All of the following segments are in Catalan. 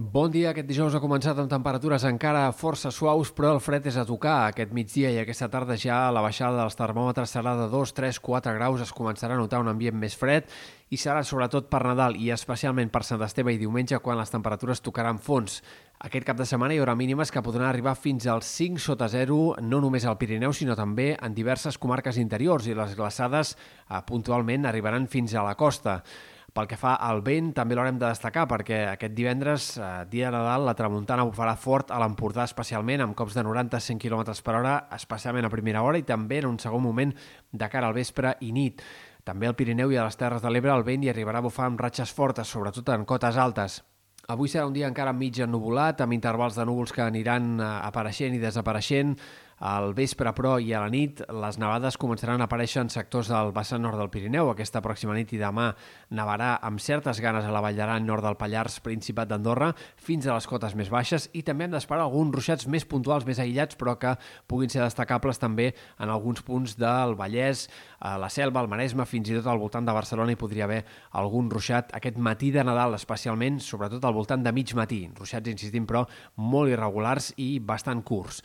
Bon dia. Aquest dijous ha començat amb temperatures encara força suaus, però el fred és a tocar. Aquest migdia i aquesta tarda ja la baixada dels termòmetres serà de 2, 3, 4 graus. Es començarà a notar un ambient més fred i serà sobretot per Nadal i especialment per Sant Esteve i diumenge quan les temperatures tocaran fons. Aquest cap de setmana hi haurà mínimes que podran arribar fins als 5 sota 0, no només al Pirineu, sinó també en diverses comarques interiors i les glaçades eh, puntualment arribaran fins a la costa. Pel que fa al vent, també l'haurem de destacar perquè aquest divendres, eh, dia de Nadal, la tramuntana bufarà fort a l'Empordà especialment, amb cops de 90-100 km per hora, especialment a primera hora i també en un segon moment de cara al vespre i nit. També al Pirineu i a les Terres de l'Ebre el vent hi arribarà a bufar amb ratxes fortes, sobretot en cotes altes. Avui serà un dia encara mig ennubulat, amb intervals de núvols que aniran eh, apareixent i desapareixent, al vespre, però, i a la nit, les nevades començaran a aparèixer en sectors del vessant nord del Pirineu. Aquesta pròxima nit i demà nevarà amb certes ganes a la Vall d'Aran, nord del Pallars, Principat d'Andorra, fins a les cotes més baixes i també hem d'esperar alguns ruixats més puntuals, més aïllats, però que puguin ser destacables també en alguns punts del Vallès, a la Selva, al Maresme, fins i tot al voltant de Barcelona hi podria haver algun ruixat aquest matí de Nadal, especialment, sobretot al voltant de mig matí. Ruixats, insistim, però molt irregulars i bastant curts.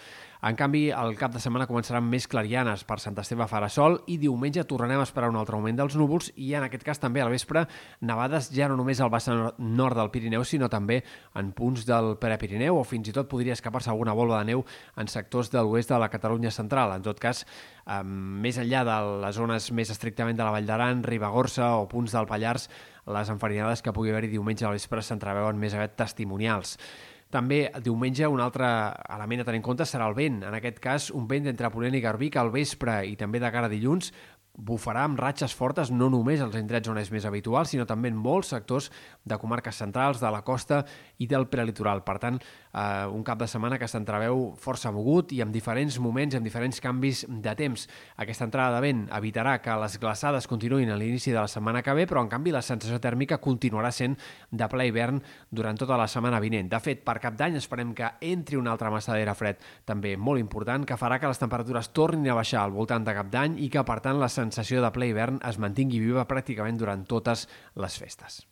En canvi, el cap de setmana començaran més clarianes per Sant Esteve farà sol i diumenge tornarem a esperar un altre augment dels núvols i en aquest cas també al vespre nevades ja no només al vessant nord del Pirineu sinó també en punts del Prepirineu o fins i tot podria escapar-se alguna volva de neu en sectors de l'oest de la Catalunya central. En tot cas, eh, més enllà de les zones més estrictament de la Vall d'Aran, Ribagorça o punts del Pallars, les enfarinades que pugui haver-hi diumenge al vespre s'entreveuen més aviat testimonials. També diumenge un altre element a tenir en compte serà el vent. En aquest cas, un vent d'entre Ponent i Garbí que al vespre i també de cara a dilluns bufarà amb ratxes fortes no només als indrets on és més habitual, sinó també en molts sectors de comarques centrals, de la costa i del prelitoral. Per tant, eh, un cap de setmana que s'entreveu força mogut i amb diferents moments, amb diferents canvis de temps. Aquesta entrada de vent evitarà que les glaçades continuïn a l'inici de la setmana que ve, però en canvi la sensació tèrmica continuarà sent de ple hivern durant tota la setmana vinent. De fet, per cap d'any esperem que entri una altra massa d'aire fred, també molt important, que farà que les temperatures tornin a baixar al voltant de cap d'any i que, per tant, la sensació de ple hivern es mantingui viva pràcticament durant totes les festes.